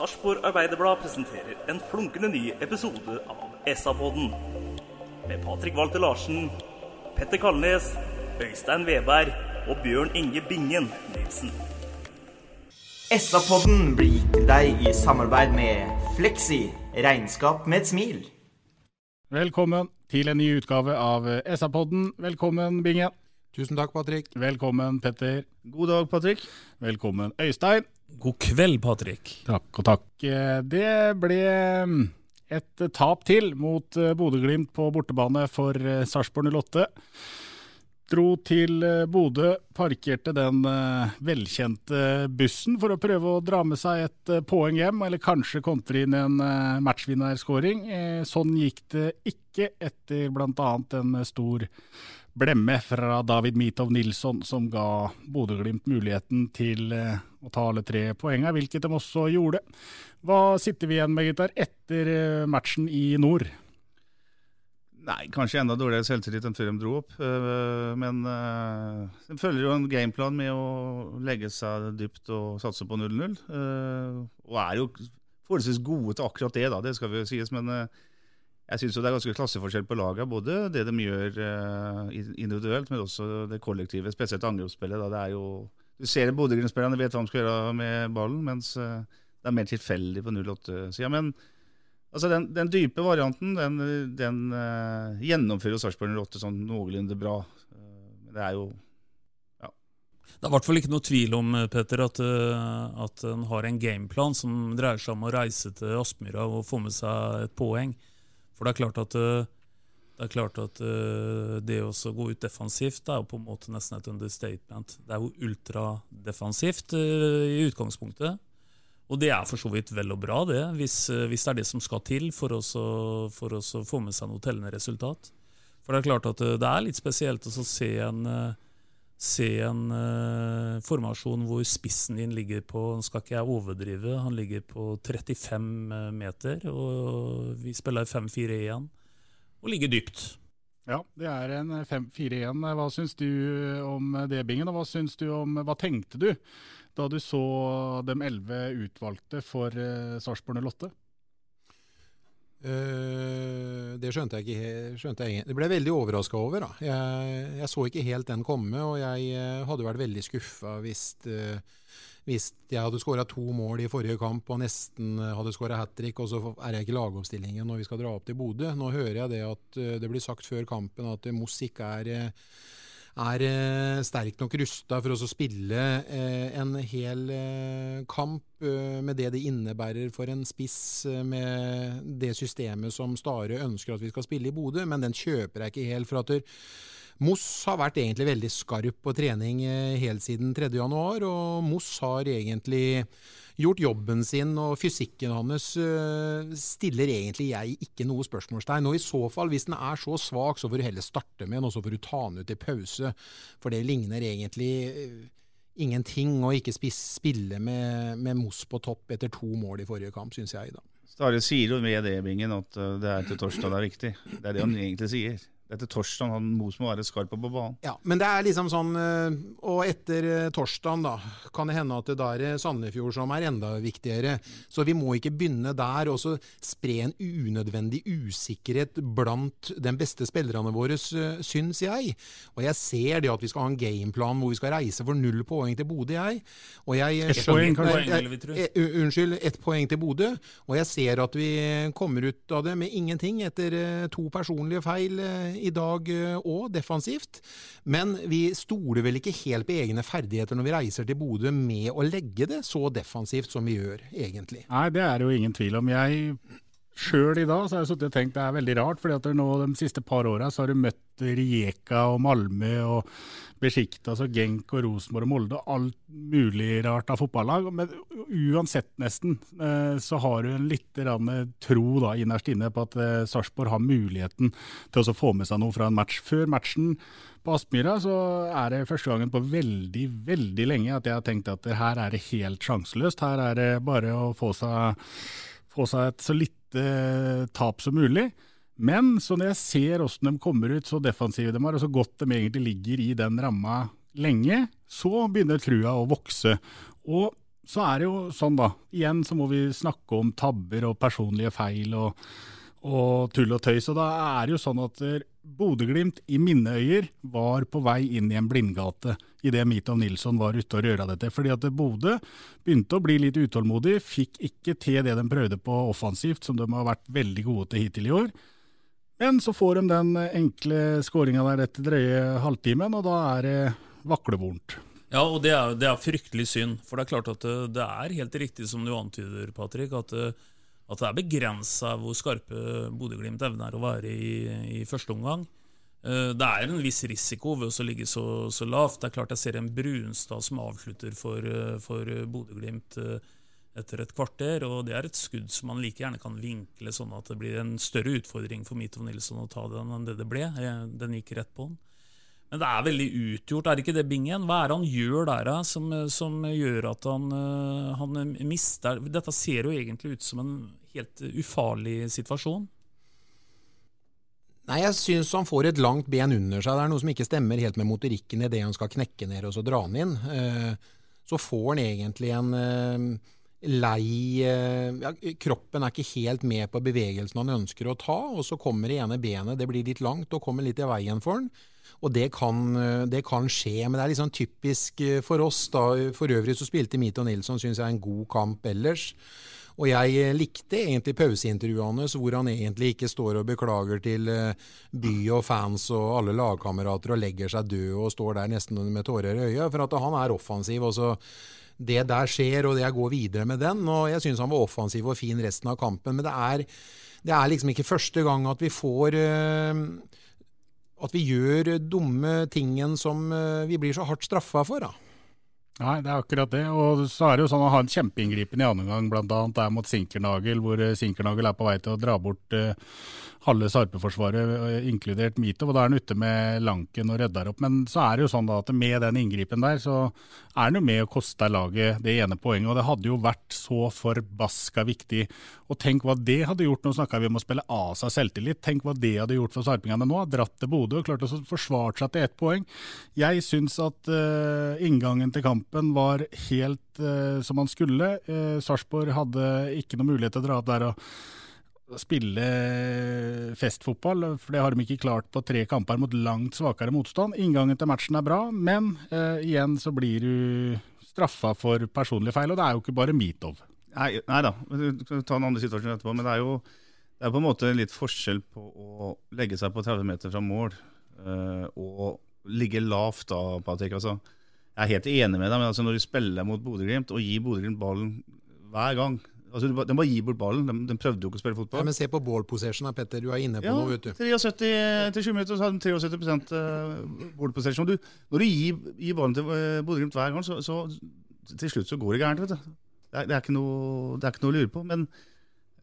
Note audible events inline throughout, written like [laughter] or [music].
Sarpsborg Arbeiderblad presenterer en flunkende ny episode av SA-podden. Med Patrik Walter Larsen, Petter Kalnes, Øystein Veberg og Bjørn Inge Bingen Nilsen. SA-podden blir gitt til deg i samarbeid med Fleksi. Regnskap med et smil. Velkommen til en ny utgave av SA-podden. Velkommen, Bingen. Tusen takk, Patrick. Velkommen, Petter. God dag, Patrick. Velkommen, Øystein. God kveld, Patrick. Takk og takk. Eh, Det ble mm, et tap til mot eh, Bodø-Glimt på bortebane for eh, Sarpsborg 08. Dro til eh, Bodø, parkerte den eh, velkjente bussen for å prøve å dra med seg et eh, poeng hjem, eller kanskje kontre inn en eh, matchvinnerskåring. Eh, Sånn gikk det ikke etter bl.a. en stor blemme fra David Mitov Nilsson, som ga Bodø-Glimt muligheten til eh, å ta alle tre poengene, hvilket de også gjorde. Hva sitter vi igjen med, gutter, etter eh, matchen i nord? Nei, kanskje enda dårligere selvtillit enn før de dro opp. øh, Men øh, de følger jo en gameplan med å legge seg dypt og satse på 0-0. øh, Og er jo forholdsvis gode til akkurat det, da, det skal vi jo sies. Men jeg syns det er ganske klasseforskjell på laget. Både det de gjør individuelt, men også det kollektive. Spesielt angrepsspillet. da, det er jo Du ser Bodø-Glimt-spillerne vet hva de skal gjøre med ballen, mens øh, det er mer tilfeldig på 08-sida. Men Altså den, den dype varianten, den, den uh, gjennomfører Sarpsborg 08 sånn noenlunde bra. Eh, Men det er jo Det er i hvert fall ikke noe tvil om Petter, at, eh, at en har en gameplan som dreier seg om å reise til Aspmyra og få med seg et poeng. For det er klart at eh, det er klart at uh, det å gå ut defensivt det er jo på en måte nesten et understatement. Det er jo ultradefensivt uh, i utgangspunktet. Og det er for så vidt vel og bra, det, hvis, uh, hvis det er det som skal til for å for oss å få med seg noe tellende resultat. For det er klart at det er litt spesielt å se en, se en formasjon hvor spissen din ligger på Nå skal ikke jeg overdrive, han ligger på 35 meter, og vi spiller 5-4-1 og ligge dypt. Ja, det er en 5-4-1. Hva syns du om det, Bingen? Og hva, syns du om, hva tenkte du da du så de elleve utvalgte for uh, Sarpsborg 08? Uh, det skjønte jeg ikke skjønte jeg. Det ble jeg veldig overraska over. Da. Jeg, jeg så ikke helt den komme, og jeg eh, hadde vært veldig skuffa hvis, eh, hvis jeg hadde skåra to mål i forrige kamp og nesten eh, hadde skåra hat trick, og så er jeg ikke i lagoppstillingen når vi skal dra opp til Bodø. Nå hører jeg det at eh, det blir sagt før kampen at eh, Moss ikke er er sterk nok rusta for å spille en hel kamp med det det innebærer for en spiss med det systemet som Stare ønsker at vi skal spille i Bodø, men den kjøper jeg ikke helt. for at Moss har vært egentlig veldig skarp på trening eh, helt siden 3. januar, og Moss har egentlig gjort jobben sin, og fysikken hans øh, stiller egentlig jeg ikke noe spørsmålstegn. Og i så fall, hvis den er så svak, så får du heller starte med den, og så får du ta den ut i pause. For det ligner egentlig øh, ingenting å ikke spille med, med Moss på topp etter to mål i forrige kamp, syns jeg, da. Stare sier jo med det, Bingen, at eh, det er til torsdag det er viktig. Det er det han egentlig sier. Etter torsdag han Mosmo vært skarp på banen. Ja, men det er liksom sånn eh, Og etter eh, torsdagen, da, kan det hende at det er Sandefjord som er enda viktigere. Så vi må ikke begynne der og så spre en unødvendig usikkerhet blant de beste spillerne våre, syns jeg. Og jeg ser det at vi skal ha en gameplan hvor vi skal reise for null poeng til Bodø, jeg. Og jeg ett poeng, kanskje? Unnskyld, ett poeng til Bodø. Og jeg ser at vi kommer ut av det med ingenting etter to personlige feil i dag òg, eh, defensivt. Men vi stoler vel ikke helt på egne ferdigheter når vi reiser til Bodø med å legge det så defensivt som vi gjør, egentlig. Nei, det er det jo ingen tvil om. Jeg Sjøl i dag så har jeg sittet og tenkt det er veldig rart, nå de siste par åra har du møtt Rijeka og Malmö og Besjiktas og Genk og Rosenborg og Molde og alt mulig rart av fotballag. Men uansett, nesten, eh, så har du en litt tro da, innerst inne på at eh, Sarpsborg har muligheten til å få med seg noe fra en match. Før matchen på Aspmyra så er det første gangen på veldig, veldig lenge at jeg har tenkt at her er det helt sjanseløst. Her er det bare å få seg, få seg et så lite lite tap som mulig. Men så når jeg ser hvordan de kommer ut, så defensive de er, og så godt de egentlig ligger i den ramma lenge, så begynner trua å vokse. Og så er det jo sånn, da. Igjen så må vi snakke om tabber og personlige feil og, og tull og tøys. Og da er det jo sånn at Bodø-Glimt i mine øyer var på vei inn i en blindgate idet Mitov Nilsson var ute og røra dette. Fordi at Bodø begynte å bli litt utålmodig, fikk ikke til det de prøvde på offensivt, som de har vært veldig gode til hittil i år. Men så får de den enkle skåringa der etter drøye halvtimen, og da er det vaklevorent. Ja, og det er, det er, fryktelig synd. For det er klart at det, det er helt riktig som du antyder, Patrick, at at det er begrensa hvor skarpe Bodø-Glimt evner å være i, i, første omgang. Eh, det er en viss risiko ved å ligge så, så, lavt. Det er klart Jeg ser en Brunstad som avslutter for, eh, for Bodø-Glimt eh, etter et kvarter. og Det er et skudd som man like gjerne kan vinkle sånn at det blir en større utfordring for Mito Nilsson å ta den enn det det ble. Den gikk rett på den. Men det er veldig utgjort, er det ikke det, Bingen? Hva er det han gjør der som, som gjør at han, han, mister Dette ser jo egentlig ut som en helt ufarlig situasjon? Nei, jeg syns han får et langt ben under seg. Det er noe som ikke stemmer helt med motorikken i det han skal knekke ned og så dra han inn. Eh, så får han egentlig en eh, lei eh, ja, Kroppen er ikke helt med på bevegelsen han ønsker å ta, og så kommer det ene benet, det blir litt langt og kommer litt i veien for han. Og det kan, det kan, skje, men det er liksom typisk for oss. da. For øvrig så spilte Mito Nilsson, syns jeg, en god kamp ellers. Og jeg eh, likte egentlig pauseintervjuene hans, hvor han egentlig ikke står og beklager til eh, by og fans og alle lagkamerater og legger seg død og står der nesten med tårer i øyet. For at han er offensiv. og så det der skjer, og jeg går videre med den. Og jeg syns han var offensiv og fin resten av kampen. Men det er, det er liksom ikke første gang at vi får uh, At vi gjør dumme tingen som uh, vi blir så hardt straffa for. da. Nei, det er akkurat det. Og så er det jo sånn å ha en kjempeinngripen i andre omgang, bl.a. der mot Sinkernagel, hvor eh, Sinkernagel er på vei til å dra bort eh, halve Sarpe-forsvaret, eh, inkludert Mitov. Og da er han ute med Lanken og redder opp. Men så er det jo sånn da at med den inngripen der, så er han jo med å koste laget det ene poenget. Og det hadde jo vært så forbaska viktig. Og tenk hva det hadde gjort, nå snakka vi om å spille av seg selvtillit, tenk hva det hadde gjort for sarpingene nå. Dratt til Bodø og klart å forsvare seg til ett poeng. Jeg syns at uh, inngangen til kampen var helt uh, som han skulle. Uh, Sarpsborg hadde ikke noe mulighet til å dra opp der og spille festfotball, for det har de ikke klart på tre kamper mot langt svakere motstand. Inngangen til matchen er bra, men eh, igjen så blir du straffa for personlige feil, og det er jo ikke bare Mitov. Nei, nei da, du kan ta en annen situasjon etterpå, men det er jo det er på en måte litt forskjell på å legge seg på 30 meter fra mål eh, og ligge lavt da, Patrick. Altså, jeg er helt enig med deg, men altså, når du spiller mot Bodø-Glimt og gir Bodø-Glimt ballen hver gang, Altså, de bare gir bort ballen. De, de, prøvde jo ikke å spille fotball. Ja, men se på ball possession, Petter. Du er inne på ja, noe, vet du. 73 til 20 minutter så hadde de 73 eh, ball possession. Du, når du gir, gir ballen til uh, Bodø-Glimt hver gang, så, så, til slutt så går det gærent. vet du. Det er, det er, ikke, noe, det er ikke noe å lure på. men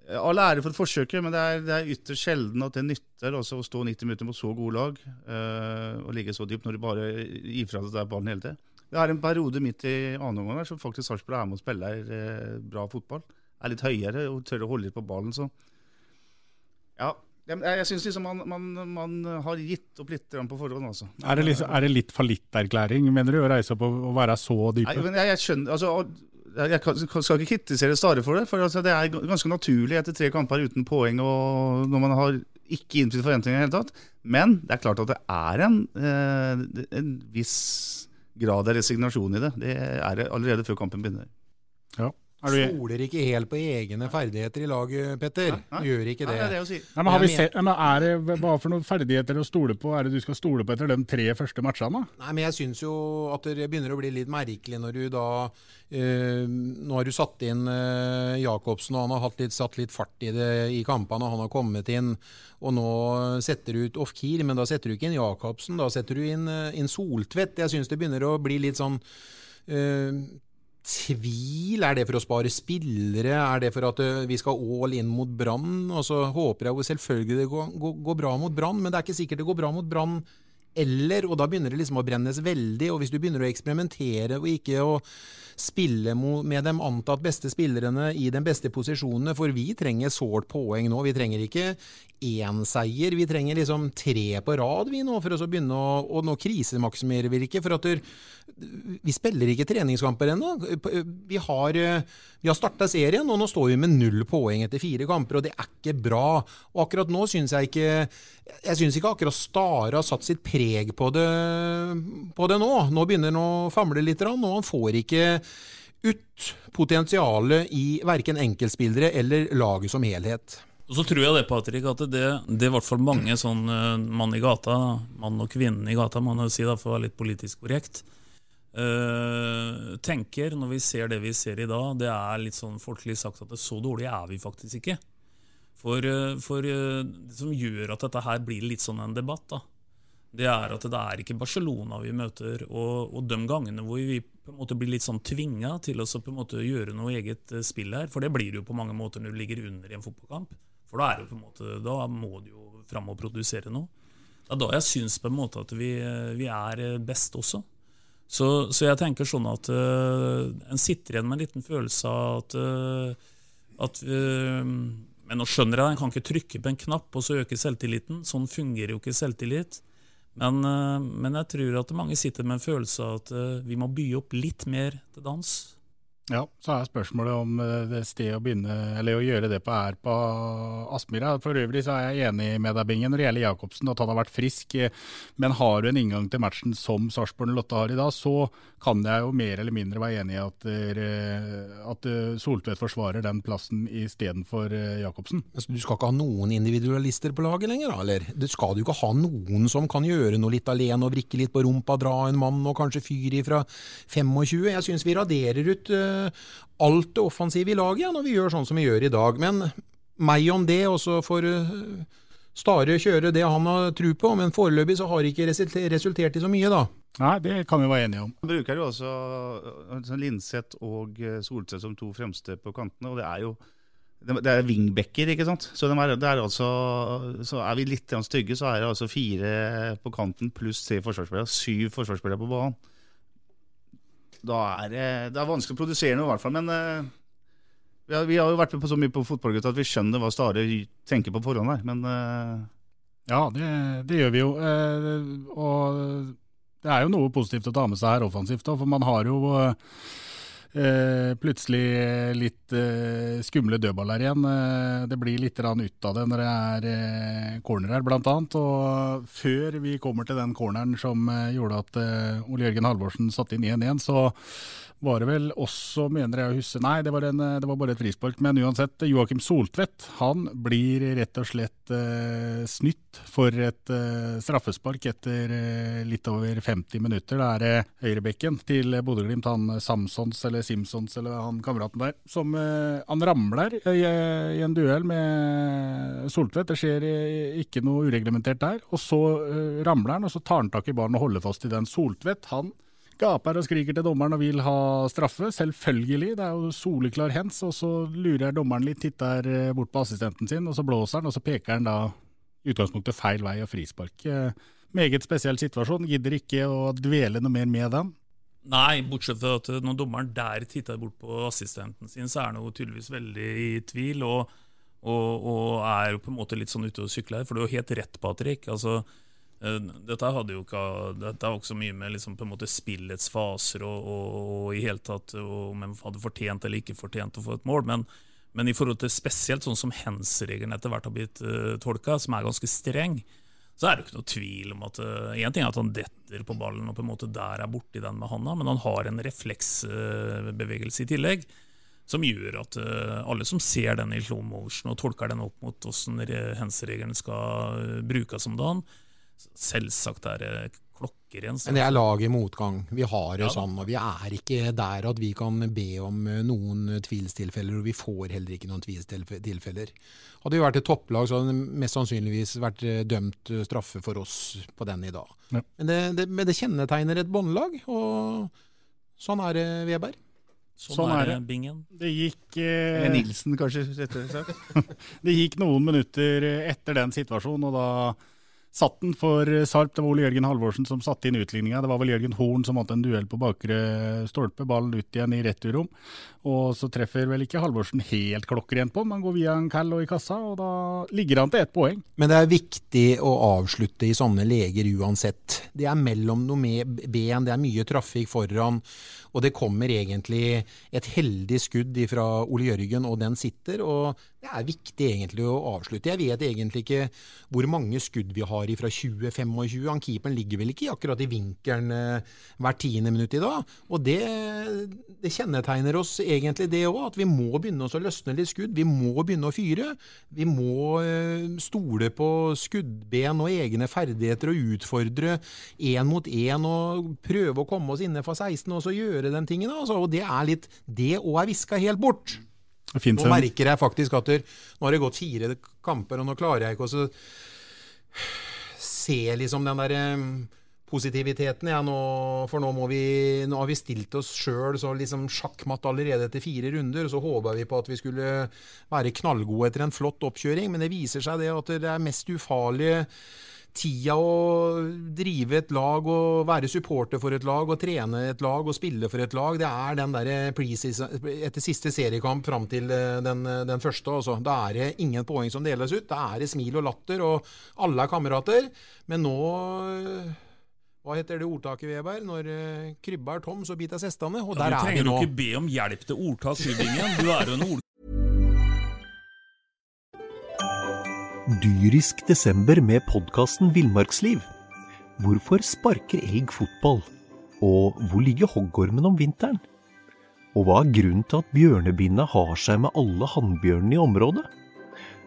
eh, All ære for forsøket, men det er, det er ytterst sjelden at det nytter å stå 90 minutter mot så gode lag øh, og ligge så dypt når du bare gir fra deg ballen hele tiden. Det er en periode midt i annen omgang som faktisk Sarpsborg er med og spiller øh, bra fotball er litt høyere og tør å holde litt på ballen. Så ja, Jeg, jeg syns liksom man, man, man, har gitt opp litt på forhånd, altså. Er det, litt, er det litt fallitterklæring, mener du, å reise opp og, og være så dype? Nei, men jeg, jeg skjønner, altså, jeg skal ikke kritisere Stare for det, for altså, det er ganske naturlig etter tre kamper uten poeng og når man har ikke innfridd forventningene i det hele tatt. Men det er klart at det er en, eh, en viss grad av resignasjon i det. Det er det allerede før kampen begynner. Ja. Du stoler ikke helt på egne ferdigheter i laget, Petter. Nei, nei. Gjør ikke det. Nei, det er det å si. Nei, men har vi sett, men er det, Hva for noen ferdigheter å stole på er det du skal stole på etter de tre første matchene? Nei, men Jeg syns jo at det begynner å bli litt merkelig når du da Uh, Nå har du satt inn uh, Jacobsen, og han har hatt litt, satt litt fart i det i kampene. Han har kommet inn, og nå setter du ut off-keer, men da setter du ikke inn Jacobsen. Da setter du inn, uh, inn Soltvedt. Jeg syns det begynner å bli litt sånn eh, tvil? Er det for å spare spillere? Er det for at eh, vi skal all in mot Brann? Og så håper jeg jo selvfølgelig det går, går, går bra mot Brann, men det er ikke sikkert det går bra mot Brann eller, og da begynner det liksom å brennes veldig. Og hvis du begynner å eksperimentere og ikke å spille med de antatt beste spillerne i de beste posisjonene, for vi trenger sårt poeng nå. Vi trenger ikke én seier, vi trenger liksom tre på rad vi nå, for å begynne å Og nå krisemaksimerer vi ikke, for at du, vi spiller ikke treningskamper ennå. Vi har, vi har starta serien, og nå står vi med null poeng etter fire kamper, og det er ikke bra. Og akkurat nå syns jeg ikke Jeg syns ikke akkurat Stare har satt sitt preg på det, på det nå. Nå begynner han å famle litt, og han får ikke ut potensialet i verken enkeltspillere eller laget som helhet. Og så tror jeg det, Patrick, at det, er i hvert fall mange sånn uh, mann i gata, mann og kvinne i gata, man si da, for å være litt politisk korrekt, uh, tenker når vi ser det vi ser i dag, det er litt sånn folkelig sagt at så dårlig er vi faktisk ikke. For, uh, for det som gjør at dette her blir litt sånn en debatt, da, det er at det er ikke Barcelona vi møter. Og, og de gangene hvor vi på en måte blir litt sånn tvinga til å på en måte gjøre noe eget spill her, for det blir det jo på mange måter når du ligger under i en fotballkamp, for da, er det på en måte, da må du jo fram og produsere noe. Det er da jeg syns på en måte at vi, vi er best også. Så, så, jeg tenker sånn at uh, en sitter igjen med en liten følelse av at, uh, at uh, Men nå skjønner jeg, en kan ikke trykke på en knapp og så øke selvtilliten. Sånn fungerer jo ikke selvtillit. Men, men jeg tror at mange sitter med en følelse av at vi må by opp litt mer til dans. Ja, så er spørsmålet om eh, det stedet å begynne, eller å gjøre det på er på Aspmyra. For øvrig så er jeg enig med deg, Bingen, når det gjelder Jacobsen, at han har vært frisk. Men har du en inngang til matchen som Sarpsborg Lotte har i dag, så kan jeg jo mer eller mindre være enig i at, at Soltvedt forsvarer den plassen istedenfor eh, Jacobsen. Du skal ikke ha noen individualister på laget lenger, da? Eller du skal du ikke ha noen som kan gjøre noe litt alene og vrikke litt på rumpa, dra en mann og kanskje fyre ifra 25? Jeg syns vi raderer ut alt det offensive i laget ja, når vi gjør sånn som vi gjør i dag. Men meg om det, og så får eh, Stare kjøre det han har tro på. Men foreløpig så har det ikke resultert i så mye, da. Nei, det kan vi være enige om. Han bruker jo også altså, Linseth og eh, Solseth som to fremste på kantene, og det er jo det er wingbacker, ikke sant. Så, de er, er altså, så er vi litt stygge, så er det altså fire på kanten pluss tre forsvarsspillere. Syv forsvarsspillere på banen da er det, er vanskelig å produsere noe, i hvert fall. Men uh, vi, har, vi, har, jo vært med på så mye på fotballgutta at vi skjønner hva Stare tenker på forhånd her, men uh, Ja, det, det, gjør vi jo. Uh, og det er jo noe positivt å ta med seg her offensivt, da, for man har jo Eh, plutselig litt eh, skumle dødballer igjen. Eh, det blir litt ut av det når det er eh, corner her, annet. Og før vi kommer til den corneren som eh, gjorde at eh, Ole Jørgen Halvorsen satte inn 1-1, så var det vel også, mener jeg å huske Nei, det var, en, det var bare et frispark. Men uansett, Joakim Soltvedt han blir rett og slett eh, snytt for et eh, straffespark etter eh, litt over 50 minutter. Det er det høyrebekken til Bodø-Glimt, han Samsons eller Simpsons eller han kameraten der, som eh, han ramler i, i, en duell med Soltvedt. Det skjer eh, ikke noe ureglementert der. Og så eh, ramler han, og så tar han tak i ballen og holder fast i den. Soltvedt han gaper og skriker til dommeren og vil ha straffe. Selvfølgelig, det er jo soleklar hands. Og så lurer dommeren litt, titter eh, bort på assistenten sin, og så blåser han, og så peker han da utgangspunktet feil vei og frispark. Eh, meget spesiell situasjon. Gidder ikke å dvele noe mer med den. Nei, bortsett fra at når dommeren der titter bort på assistenten sin, så er han jo tydeligvis veldig i tvil. og Og, og er jo på en måte litt sånn ute og sykler. For du har helt rett, Patrick. altså dette hadde jo ikke Dette har også mye med liksom spillets faser og, og, og i hele tatt om en hadde fortjent eller ikke fortjent å få et mål. Men, men i forhold til spesielt sånn som hands-regelen etter hvert har blitt uh, tolka, som er ganske streng, så er det jo ikke noe tvil om at Én uh, ting er at han detter på ballen og på en måte der er borti den med handa, men han har en refleksbevegelse uh, i tillegg som gjør at uh, alle som ser den i slow motion og tolker den opp mot hvordan hands-regelen skal brukes om dagen, selvsagt er det klokkeren. Men det er lag i motgang. Vi har det ja. sånn, og vi er ikke der at vi kan be om eh, noen tvilstilfeller, og vi får heller ikke noen tvilstilfeller. Hadde vi vært et topplag, så hadde det mest sannsynligvis vært dømt straffe for oss på den i dag. Ja. Men, det, det, men, det, kjennetegner et båndlag, og sånn er det, Weber. Sånn, sånn er, det. Bingen. Det gikk eh, Nilsen, kanskje, rettere sagt. [laughs] det gikk noen minutter etter den situasjonen, og da satt den for Sarp. Det var Ole Jørgen Halvorsen som satte inn utligninga. Det var vel Jørgen Horn som vant en duell på bakre stolpe, ballen ut igjen i returrom. Og så treffer vel ikke Halvorsen helt klokkerent på den, man går via en kall og i kassa, og da ligger han til ett poeng. Men det er viktig å avslutte i sånne leger uansett. Det er mellom noe med ben, det er mye trafikk foran. Og det kommer egentlig et heldig skudd fra Ole Jørgen, og den sitter. Og det er viktig egentlig å avslutte. Jeg vet egentlig ikke hvor mange skudd vi har fra 20-25. Han keeperen ligger vel ikke akkurat i vinkelen eh, hvert tiende minutt i dag. Og det, det kjennetegner oss egentlig det òg, at vi må begynne å løsne litt skudd. Vi må begynne å fyre. Vi må eh, stole på skuddben og egne ferdigheter og utfordre én mot én og prøve å komme oss innenfor 16 og så gjøre den tingen. Altså. Og det er litt Det òg er viska helt bort. Nå merker jeg faktisk at der, nå har det gått fire kamper, og nå klarer jeg ikke å se liksom den der positiviteten. Ja, nå, for nå, vi, nå, har vi stilt oss sjøl så liksom sjakkmatt allerede etter fire runder. Så håpa vi på at vi skulle være knallgode etter en flott oppkjøring, men det viser seg det at det er mest ufarlige tida å drive et lag og være supporter for et lag og trene et lag og spille for et lag, det er den der etter siste seriekamp fram til eh, den, den første. Også. Da er det ingen poeng som deles ut. Da er det smil og latter, og alle er kamerater. Men nå hva heter det ordtaket, Weber? Når uh, krybba er tom, så biter sestene. Og ja, der er vi nå. Du trenger jo ikke be om hjelp til ordtak, Krybingen. Du er jo en ord... Dyrisk desember med podkasten Villmarksliv. Hvorfor sparker elg fotball? Og hvor ligger hoggormen om vinteren? Og hva er grunnen til at bjørnebinna har seg med alle hannbjørnene i området?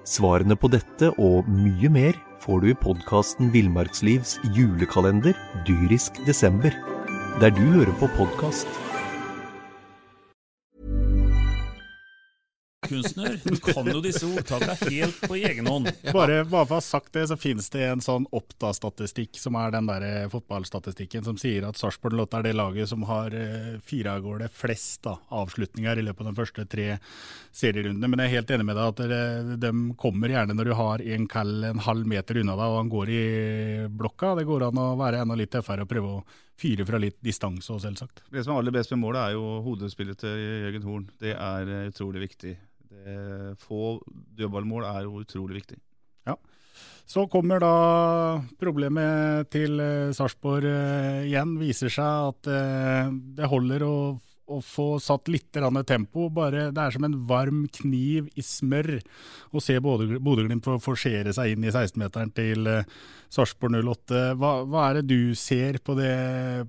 Svarene på dette og mye mer får du i podkasten Villmarkslivs julekalender dyrisk desember, der du hører på podkast. Tryllekunstner. Du kan jo disse ordtakene helt på egen hånd. Bare, bare for å ha sagt det, så finnes det en sånn Oppda-statistikk, som er den der eh, fotballstatistikken, som sier at Sarpsborg Lotte er det laget som har eh, fire av gårde flest da, avslutninger i løpet av de første tre serierundene. Men jeg er helt enig med deg at det, de kommer gjerne når du har en kall en halv meter unna deg og han går i blokka. Det går an å være enda litt tøffere og prøve å fyre fra litt distanse òg, selvsagt. Det som er aller best med målet, er jo hodespillet til Jørgen Horn. Det er eh, utrolig viktig. Det, få dødballmål er jo utrolig viktig. Ja. Så kommer da problemet til eh, Sarpsborg eh, igjen. Viser seg at eh, det holder å, å få satt litt tempo. Bare, det er som en varm kniv i smør å se Bodø-Glimt forsere seg inn i 16-meteren til Sarpsborg 08. Hva, hva, er det du ser på det,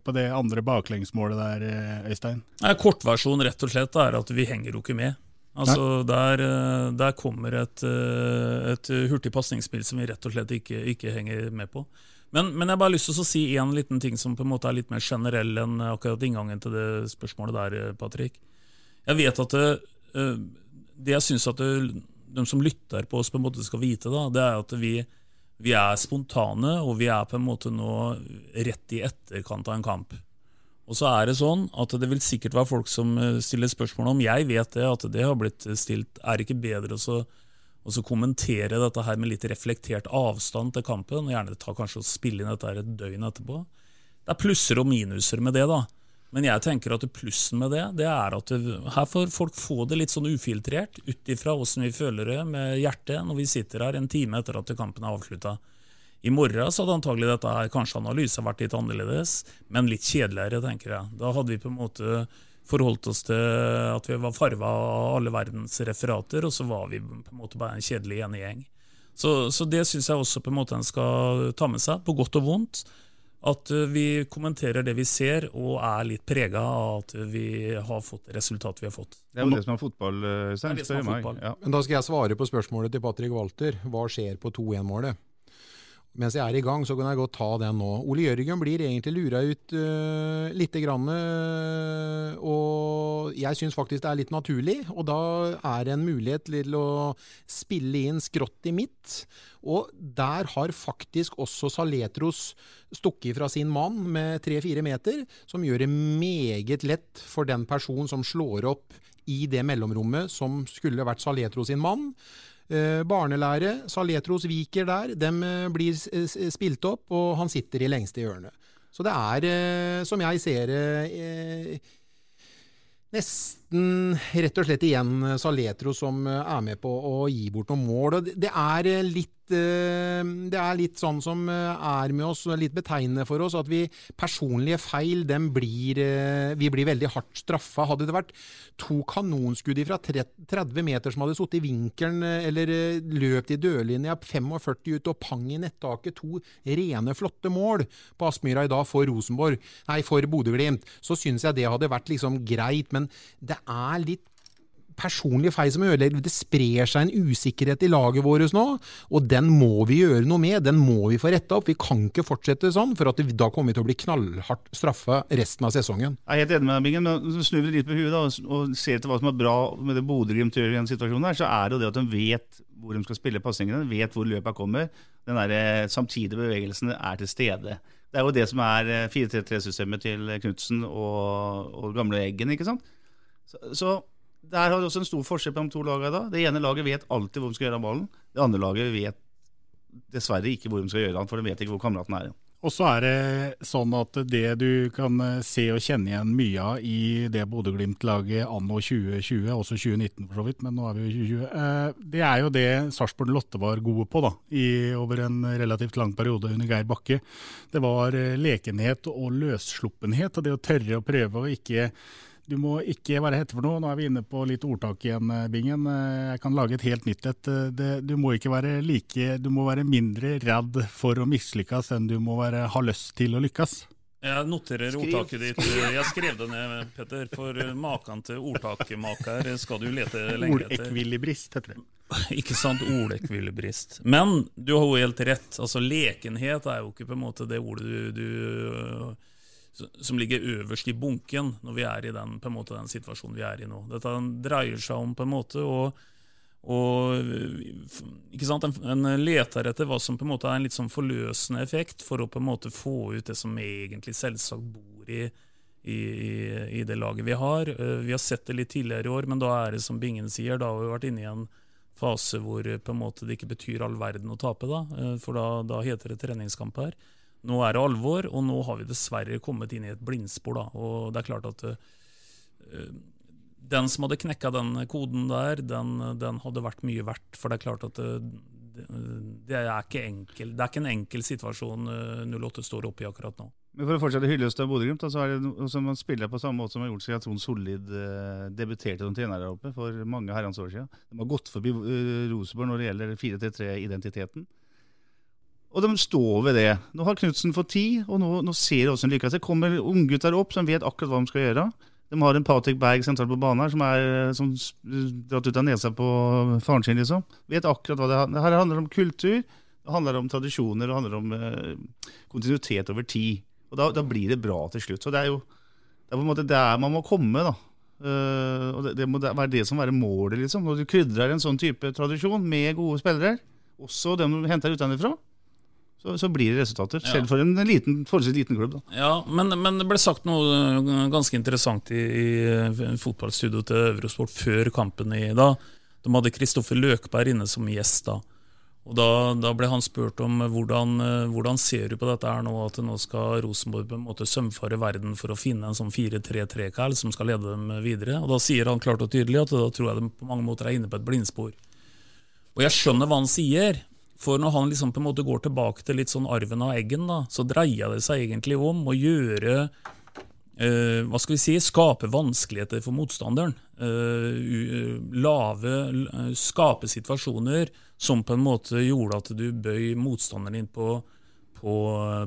på det andre baklengsmålet der, Øystein? Kortversjonen rett og slett er at vi henger jo ikke med. Altså, der, eh, der, kommer et, eh, et hurtig pasningsspill som vi rett og slett ikke, ikke henger med på. Men, men, jeg har lyst til å si én liten ting som på en måte er litt mer generell enn akkurat inngangen til det spørsmålet der, eh, Patrick. Jeg vet at det, det jeg syns at det, de som lytter på oss, på en måte skal vite, da, det er at vi, vi er spontane, og vi er på en måte nå rett i etterkant av en kamp. Og så er det sånn at det vil sikkert være folk som eh, stiller spørsmål om jeg vet det, at det har blitt stilt. Er det ikke bedre å kommentere dette her med litt reflektert avstand til kampen? og Gjerne ta kanskje å spille inn dette her et døgn etterpå. Det er plusser og minuser med det. da. Men jeg tenker at plussen med det, det er at det, her får folk få det litt sånn ufiltrert ut ifra åssen vi føler det med hjertet når vi sitter her en time etter at kampen er avslutta. I morgen så hadde antagelig dette her, kanskje analysen vært litt annerledes, men litt kjedeligere, tenker jeg. Da hadde vi på en måte forholdt oss til at vi var farva av alle verdens referater, og så var vi på en måte bare en kjedelig enegjeng. Så, så det syns jeg også på en måte en skal ta med seg, på godt og vondt. At eh, vi kommenterer det vi ser, og er litt prega av at vi har fått det resultatet vi har fått. Det er jo det som er fotball, eh, Øystein. Ja. Men da skal jeg svare på spørsmålet til Patrick Walter. Hva skjer på 2-1-målet? Mens jeg er i gang, så kan jeg godt ta den nå. Ole Jørgen blir egentlig lura ut uh, lite grann. Uh, og jeg syns faktisk det er litt naturlig. Og da er det en mulighet til å spille inn skrått i midt. Og der har faktisk også Saletros stukket fra sin mann med tre-fire meter, som gjør det meget lett for den personen som slår opp i det mellomrommet som skulle vært Saletro sin mann. Eh, barnelære, Saletros viker der, dem eh, blir spilt opp, og han sitter i lengste hjørne. Så det er, eh, som jeg ser det, nesten rett og slett igjen Saletro som eh, er med på å gi bort noen mål. Og det- er eh, litt eh, det er litt sånn som eh, er med oss, litt betegnende for oss, at vi personlige feil, dem blir, eh, vi blir veldig hardt straffa. Hadde det vært to kanonskudd fra 30 meter som hadde sittet i vinkelen, eh, eller eh, løpt i dørlinja 45 ut og pang i nettaket, to rene, flotte mål på Aspmyra i dag for Rosenborg, nei, for Bodø-Glimt, så syns jeg det hadde vært liksom greit, men det er litt personlige feil som ødelegger. Det sprer seg en usikkerhet i laget vårt nå, og den må vi gjøre noe med. Den må vi få retta opp. Vi kan ikke fortsette sånn, for det, da kommer vi til å bli knallhardt straffa resten av sesongen. Jeg er helt enig med deg, Bingen, men snur vi litt på huet da, og- ser etter hva som er bra med det Bodø-Glimt gjør i den situasjonen, her, så er det jo det at de vet hvor de skal spille pasningene, vet hvor løpet kommer. Den der eh, samtidige bevegelsen er til stede. Det er jo det som er eh, 4-3-3-systemet til Knutsen og, og gamle Eggen, ikke sant? Så, så der har du også en stor forskjell på de to lagene. Det ene laget vet alltid hvor de skal gjøre av ballen. Det andre laget vet dessverre ikke hvor de skal gjøre den, for de vet ikke hvor kameraten er. Og så er det sånn at det du kan eh, se og kjenne igjen mye av i det Bodø-Glimt-laget anno 2020, også 2019 for så vidt, men nå er vi jo 2020, eh, det er jo det Sarpsborg Lotte var gode på da, i, over en relativt lang periode under Geir Bakke. Det var eh, lekenhet og løssluppenhet, og det å tørre å prøve å ikke du må ikke være hette for noe. Nå er vi inne på litt ordtak igjen, eh, Bingen. Eh, Jeg kan lage et helt nytt et. Eh, Du må ikke være like Du må være mindre redd for å mislykkes enn du må være, ha lyst til å lykkes. Jeg noterer Skriv. ordtaket ditt. Jeg skrev det ned, Petter. For maken til ordtakmaker skal du lete lenge etter. Ordekvilibrist, heter det. [laughs] Ikke sant? Ordekvilibrist. Men du har jo helt rett. Altså Lekenhet er jo ikke på en måte det ordet du, du som ligger øverst i bunken når vi er i den, måte, den situasjonen vi er i nå. Dette dreier seg om på en måte å og? En, en leter etter hva som på en måte er en litt sånn forløsende effekt, for å på en måte få ut det som egentlig selvsagt bor i, i, i, det laget vi har. Eh, Vi har sett det litt tidligere i år, men da er det som Bingen sier, da har vi vært inne i en fase hvor på en måte det ikke betyr all verden å tape, da, eh, for da, da heter det treningskamp her. Nå er det alvor, og nå har vi dessverre kommet inn i et blindspor. Da. Og det er klart at uh, den som hadde knekka den koden der, den, den hadde vært mye verdt. For det er klart at det, det, det, er, ikke enkel, det er ikke en enkel situasjon eh, 08 står oppe i akkurat nå. Men For å fortsette hyllest av Bodø-Glimt, så er det noe som man spiller på samme måte som har gjort siden Trond Sollid eh, debuterte som trener der oppe for mange herrens år siden. De har gått forbi eh, Rosenborg når det gjelder 4-3-3-identiteten. Og de står ved det. Nå har Knutsen fått tid, og nå, nå ser det hvordan lykkes. Det kommer unggutter opp som vet akkurat hva de skal gjøre. De har en Patrick Berg sentralt på banen her som er som dratt ut av nesa på faren sin, liksom. Vet akkurat hva det handler Her handler det om kultur, det handler om tradisjoner, det handler om eh, kontinuitet over tid. Og da, da blir det bra til slutt. Så det er jo det er på en måte der man må komme, da. Uh, og det, det må være det som være målet, liksom. Når du krydrer en sånn type tradisjon med gode spillere, også dem du henter utenfra, så, så blir det resultater. Selv for en liten, forholdsvis liten klubb. da. Ja, men, men det ble sagt noe eh, ganske interessant i, i fotballstudioet til Eurosport før kampen i dag. De hadde Kristoffer Løkberg inne som gjest da. Og da, da ble han spurt om hvordan, eh, hvordan ser du på dette her nå, at nå skal Rosenborg på en måte sømfare verden for å finne en sånn 4-3-3-kall som skal lede dem videre. Og da sier han klart og tydelig at da tror jeg de på mange måter er inne på et blindspor. Og jeg skjønner hva han sier, for når han liksom på en måte går tilbake til litt sånn arven av eggen, da, så dreier det seg egentlig om å gjøre Uh, hva skal vi si, skape vanskeligheter for motstanderen. Uh, lave, eh, skape situasjoner som på en måte gjorde at du bøy motstanderen inn på, på,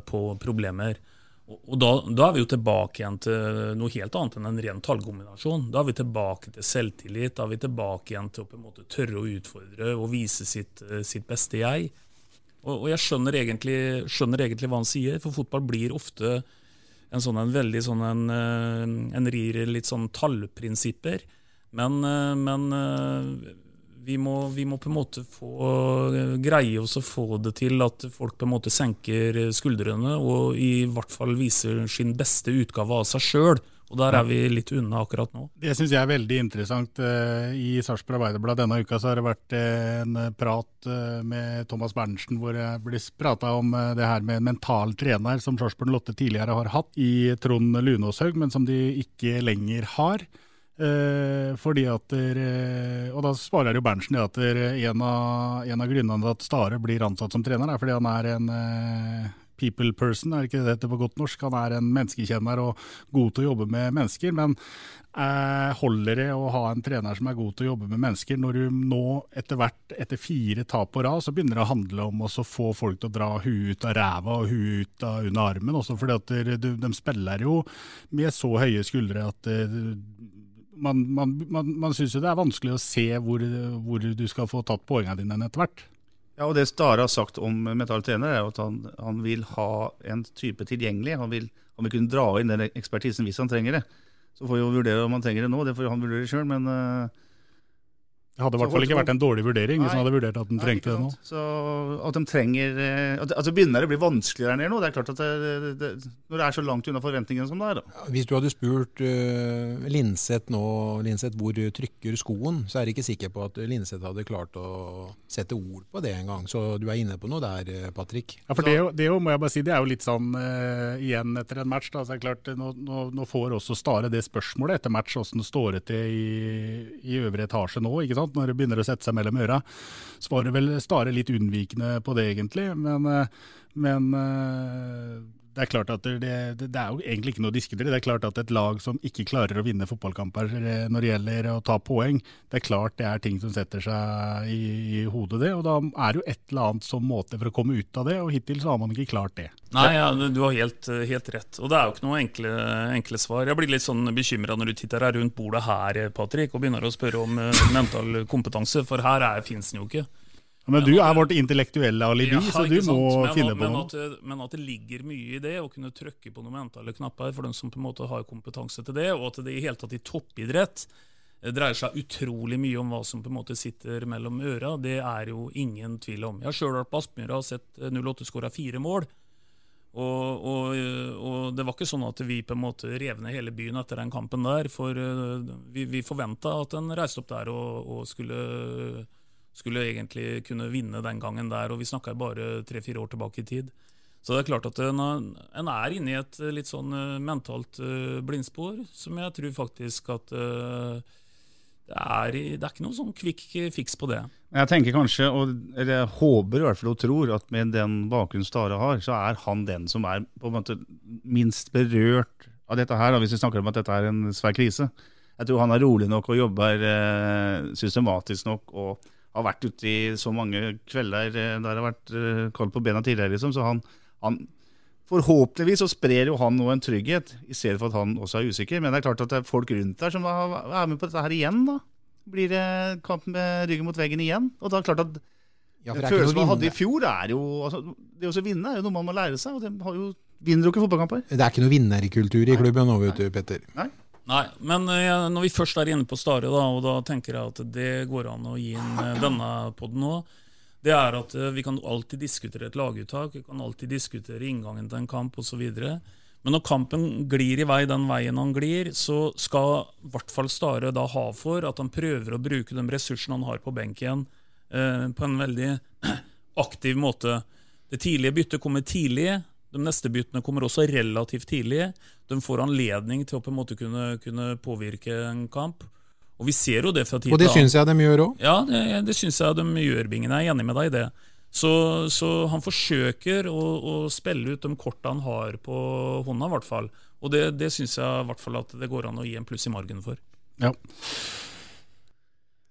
på problemer. Og, da, da, er vi jo tilbake igjen til noe helt annet enn en ren tallkombinasjon. Da er vi tilbake til selvtillit, da er vi tilbake igjen til å på en måte tørre å utfordre og vise sitt, sitt beste jeg. Og, og jeg skjønner egentlig, skjønner egentlig, hva han sier, for fotball blir ofte en sånn en veldig sånn en, en rir litt sånn tallprinsipper. Men, men vi, må, vi, må, på en måte få greie oss å få det til at folk på en måte senker skuldrene og i hvert fall viser sin beste utgave av seg sjøl. Og der er vi litt unna akkurat nå. Det syns jeg er veldig interessant. I Sarpsborg Arbeiderblad denne uka så har det vært en prat med Thomas Berntsen hvor det blir prata om det her med en mental trener som Sarpsborg Lotte tidligere har hatt i Trond Lunåshaug, men som de ikke lenger har. Eh, fordi at der, Og da svarer jo Berntsen at en av, en av grunnene til at Stare blir ansatt som trener, er fordi han er en eh, people person, er ikke det på godt norsk. Han er en menneskekjenner og god til å jobbe med mennesker. Men eh, holder det å ha en trener som er god til å jobbe med mennesker, når du nå etter hvert, etter fire tap på rad, så begynner det å handle om å få folk til å dra huet ut av ræva og huet ut av under armen. Også fordi at de, de spiller jo med så høye skuldre at man, man, man, man syns jo det er vanskelig å se hvor, hvor du skal få tatt poengene dine etter hvert. Ja, og Det Stare har sagt om Metall trener, er at han, han, vil ha en type tilgjengelig. Han vil, han vil kunne dra inn den ekspertisen hvis han trenger det. Så får vi jo vurdere om han trenger det nå, det får han vurdere sjøl. Men uh, det hadde i hvert fall ikke vært en dårlig vurdering hvis man hadde vurdert at den trengte det nå. Så At de trenger eh, at, altså begynner det å bli vanskeligere der nede nå. Det er klart at det, det, Når det er så langt unna forventningene som det er. Da. Hvis du hadde spurt uh, Linseth nå, Linseth, hvor trykker skoen, så er jeg ikke sikker på at Linseth hadde klart å sette ord på det engang. Så du er inne på noe der, eh, Patrick. Ja, for det, det må jeg bare si, det er jo litt sånn uh, igjen etter en match. Da, så er det klart, nå, nå, nå får også Stare det spørsmålet etter match, hvordan står det til i, i øvre etasje nå. ikke sant? Sant? Når det begynner å sette seg mellom øra. Svarer vel Stare litt unnvikende på det, egentlig. Men, eh, men eh, det er klart at det, det, det, er jo egentlig ikke noe å diskutere. Det er klart at et lag som ikke klarer å vinne fotballkamper eh, når det gjelder å ta poeng, det er klart det er ting som setter seg i, i hodet, det. Og da er det jo et eller annet som måte for å komme ut av det, og hittil så har man ikke klart det. Nei, ja, du har helt, helt, rett. Og det er jo ikke noe enkle, enkle svar. Jeg blir litt sånn bekymra når du titter her rundt bordet her, Patrick, og begynner å spørre om uh, mental kompetanse, for her fins den jo ikke. Men du er vårt intellektuelle alibi, ja, så du må men, finne på men noe. At, men at det ligger mye i det, å kunne trykke på noen mentale knapper for dem som på en måte har kompetanse til det, og at det i hele tatt i toppidrett eh, dreier seg utrolig mye om hva som på en måte sitter mellom øra, det er jo ingen tvil om. Jeg har sjøl vært på Aspmyra og sett 08 skåra fire mål. Og, og, og, det var ikke sånn at vi på en måte rev ned hele byen etter den kampen der. For eh, vi, vi forventa at en reiste opp der og, og skulle skulle egentlig kunne vinne den gangen der, og vi snakka bare tre-fire år tilbake i tid. Så det er klart at en, er inne i et litt sånn uh, mentalt uh, blindspor, som jeg tror faktisk at det, er, det, er, ikke noen sånn kvikk fiks på det. Jeg tenker kanskje, og, eller jeg håper i hvert fall og tror, at med den bakgrunnen Stare har, så er han den som er på en måte minst berørt av dette her, hvis vi snakker om at dette er en svær krise. Jeg tror han er rolig nok og jobber systematisk nok. og har vært ute i så mange kvelder eh, der det har vært uh, kaldt på bena tidligere, liksom. Så han, han Forhåpentligvis så sprer jo han nå en trygghet, i stedet for at han også er usikker. Men det er klart at det er folk rundt der som er med på dette her igjen, da. Blir det kamp med ryggen mot veggen igjen? Og da er det klart at ja, følelsen man hadde i fjor, er jo altså, Det å vinne er jo noe man må lære seg, og de har jo, vinner jo ikke fotballkamper. Det er ikke noe vinnerkultur i klubben nå, vet du, Petter. Nei. Nei, men uh, når vi først er inne på Stare, da, og da tenker jeg at det går an å gi inn uh, denne poden òg, det er at uh, vi kan alltid diskutere et laguttak, vi kan alltid diskutere inngangen til en kamp osv. Men når kampen glir i vei den veien han glir, så skal i hvert fall Stare da ha for at han prøver å bruke de ressursene han har på benken, på en veldig [clears throat] aktiv måte. Det tidlige byttet kommer tidlig. De neste byttene kommer også relativt tidlig. De får anledning til å på en måte kunne, kunne påvirke en kamp. Og vi ser jo det fra tid til. Og det syns jeg de gjør òg. Ja, det, det syns jeg de gjør, Bingen. Jeg er enig med deg i det. Så, så han forsøker å, å spille ut de korta han har på hånda, i hvert fall. Og det, det syns jeg i hvert fall at det går an å gi en pluss i margen for. Ja.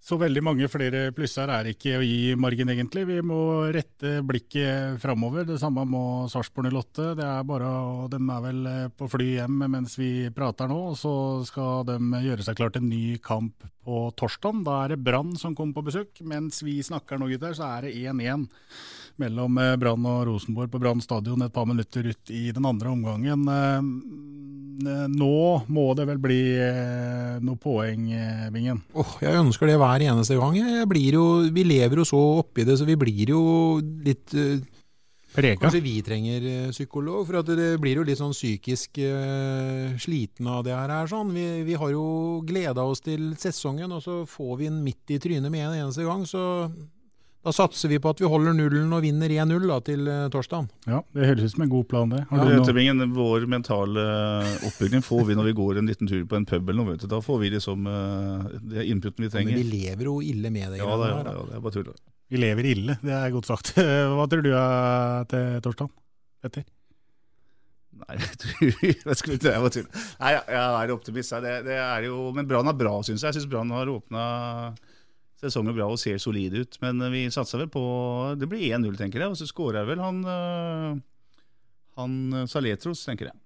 Så veldig mange flere plusser er ikke å gi margen, egentlig. Vi må rette blikket framover. Det samme må Sarpsborg 08. Det er bare, og De er vel eh, på fly hjem mens vi prater nå, og så skal de gjøre seg klar til en ny kamp på torsdag. Da er det Brann som kommer på besøk. Mens vi snakker nå, gutter, så er det 1-1 mellom eh, Brann og Rosenborg på Brann stadion et par minutter ut i den andre omgangen. Eh, Nå må det vel bli eh, noe poeng, eh, Bingen? Oh, jeg ønsker det hver eneste gang. Jo, vi lever jo så oppi det, så vi blir jo litt eh, Prega. Kanskje vi trenger eh, psykolog, for at det blir jo litt sånn psykisk eh, sliten av det her. er sånn. Vi, vi har jo gleda oss til sesongen, og så får vi den midt i trynet med en eneste gang. Så da satser vi på at vi holder nullen og vinner 1-0 da, til torsdagen. Ja, det høres ut som en god plan, det. Har Ja, du noe- Tøbbingen, vår mentale oppbygging får vi når vi går en liten tur på en pub eller noe. vet du. Da får vi liksom eh, det inputen vi trenger. Men vi lever jo ille med det. Ja, det, er- da. ja, det er bare tull. Vi lever ille, det er godt sagt. [laughs] Hva tror du er til torsdag, Petter? Nei, jeg tror jeg skulle ikke det var tull. Nei, jeg, jeg er optimist. Det, det er jo, men Brann er bra, syns jeg. Jeg syns Brann har åpna sesongen bra og ser solide ut. Men vi satser vel på Det blir 1-0, tenker jeg. Og så skårer vel han eh, Han eh, Saletros, tenker jeg.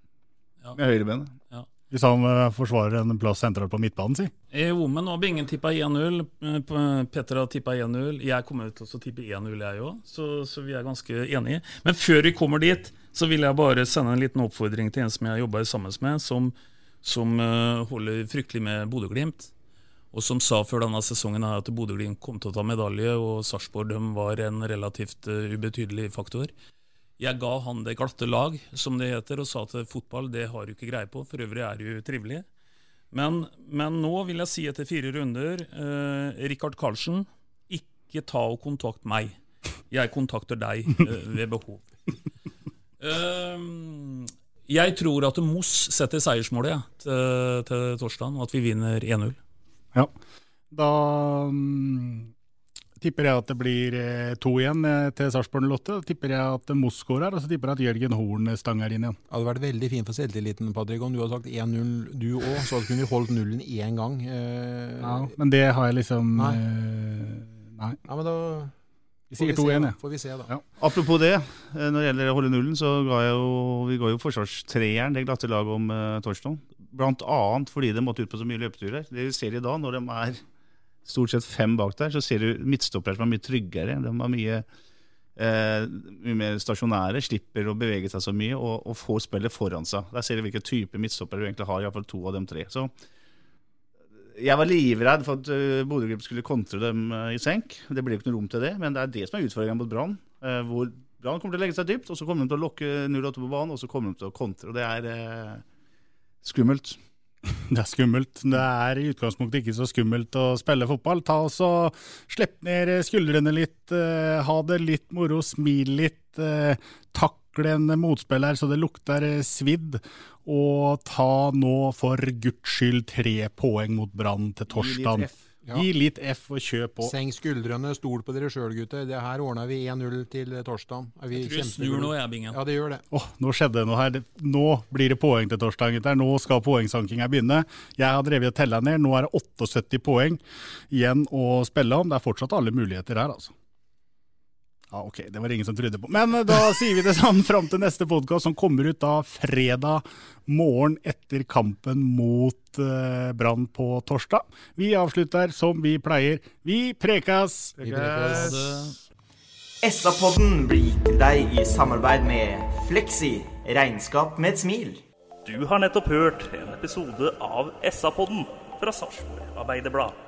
Med høyrebenet. Ja. Hvis han eh, forsvarer en plass sentralt på midtbanen, si. Jo, men nå har Bingen tippa 1-0. eh, Petter har tippa 1-0. Jeg kommer til å tippe 1-0, jeg òg, så, så vi er ganske enige. Men før vi kommer dit, så vil jeg bare sende en liten oppfordring til en som jeg jobber sammen med, som, som holder fryktelig med Bodø-Glimt. Og som sa før denne sesongen her at Bodø-Glimt kom til å ta medalje, og Sarpsborg var en relativt eh, ubetydelig faktor. Jeg ga han det glatte lag, som det heter, og sa at fotball det har du ikke greie på. For øvrig er jo trivelig. Men, men nå vil jeg si etter fire runder eh, Rikard Karlsen, ikke ta og kontakt meg. Jeg kontakter deg eh, ved behov. Uh, jeg tror at Moss setter seiersmålet ja, til, til torsdag, og at vi vinner 1-0. Ja. Da um, tipper jeg at det blir eh, to igjen eh, til Sarpsborg 08. Da tipper jeg at Moss skårer, og så tipper jeg at Jørgen Horn stanger inn igjen. Det hadde vært veldig fint for selvtilliten, Patrick, om du hadde sagt 1-0 du òg, så kunne vi holdt nullen én gang. Eh, Ja, men det har jeg liksom Nei. eh, Nei. Ja, men da Vi sier 2-1, jeg. Får vi se, da. Ja. Apropos det, eh, når det gjelder å holde nullen, så ga jeg jo, vi ga jo forsvarstreeren det glatte laget om uh, torsdag. Annet fordi de måtte ut på så mye løpeturer. Det vi ser i dag, når de er stort sett fem bak der, så ser du midtstoppere som er mye tryggere. De er mye, eh, mye mer stasjonære, slipper å bevege seg så mye og, og får spillet foran seg. Der ser du hvilken type midtstoppere du egentlig har, iallfall to av dem tre. Så jeg var livredd for at uh, Bodø-Glimt skulle kontre dem eh, i senk. Det ble jo ikke noe rom til det, men det er det som er utfordringen mot Brann. eh, hvor Brann kommer til å legge seg dypt, og så kommer de til å lokke 0-8 på banen, og så kommer de til å kontre. og Det er skummelt. [laughs] Det er skummelt. Det er i utgangspunktet ikke så skummelt å spille fotball. Ta oss og Slipp ned skuldrene litt, eh, ha det litt moro, smil litt. eh, takle en motspiller så det lukter eh, svidd. Og ta nå for guds skyld tre poeng mot Brann til torsdag. Ja. Gi litt F og kjør på. Senk skuldrene, stol på dere sjøl, gutter. Det her ordner vi 1-0 til torsdag. Er vi Jeg tror jeg snur nå, jeg, Bingen. Ja, det gjør det. Åh, nå skjedde det noe her. Nå blir det poeng til torsdag, gutter. Nå skal poengsankinga begynne. Jeg har drevet og tella ned. Nå er det 78 poeng igjen å spille om. Det er fortsatt alle muligheter her, altså. Ja, ok, det var det ingen som trodde på. Men eh, da [laughs] sier vi det sånn fram til neste podkast, som kommer ut da fredag morgen etter kampen mot eh, Brann på torsdag. Vi avslutter som vi pleier. Vi prekas! SA-podden blir gitt til deg i samarbeid med Fleksi. Regnskap med et smil. Du har nettopp hørt en episode av SA-podden fra Sarpsborg Arbeiderblad.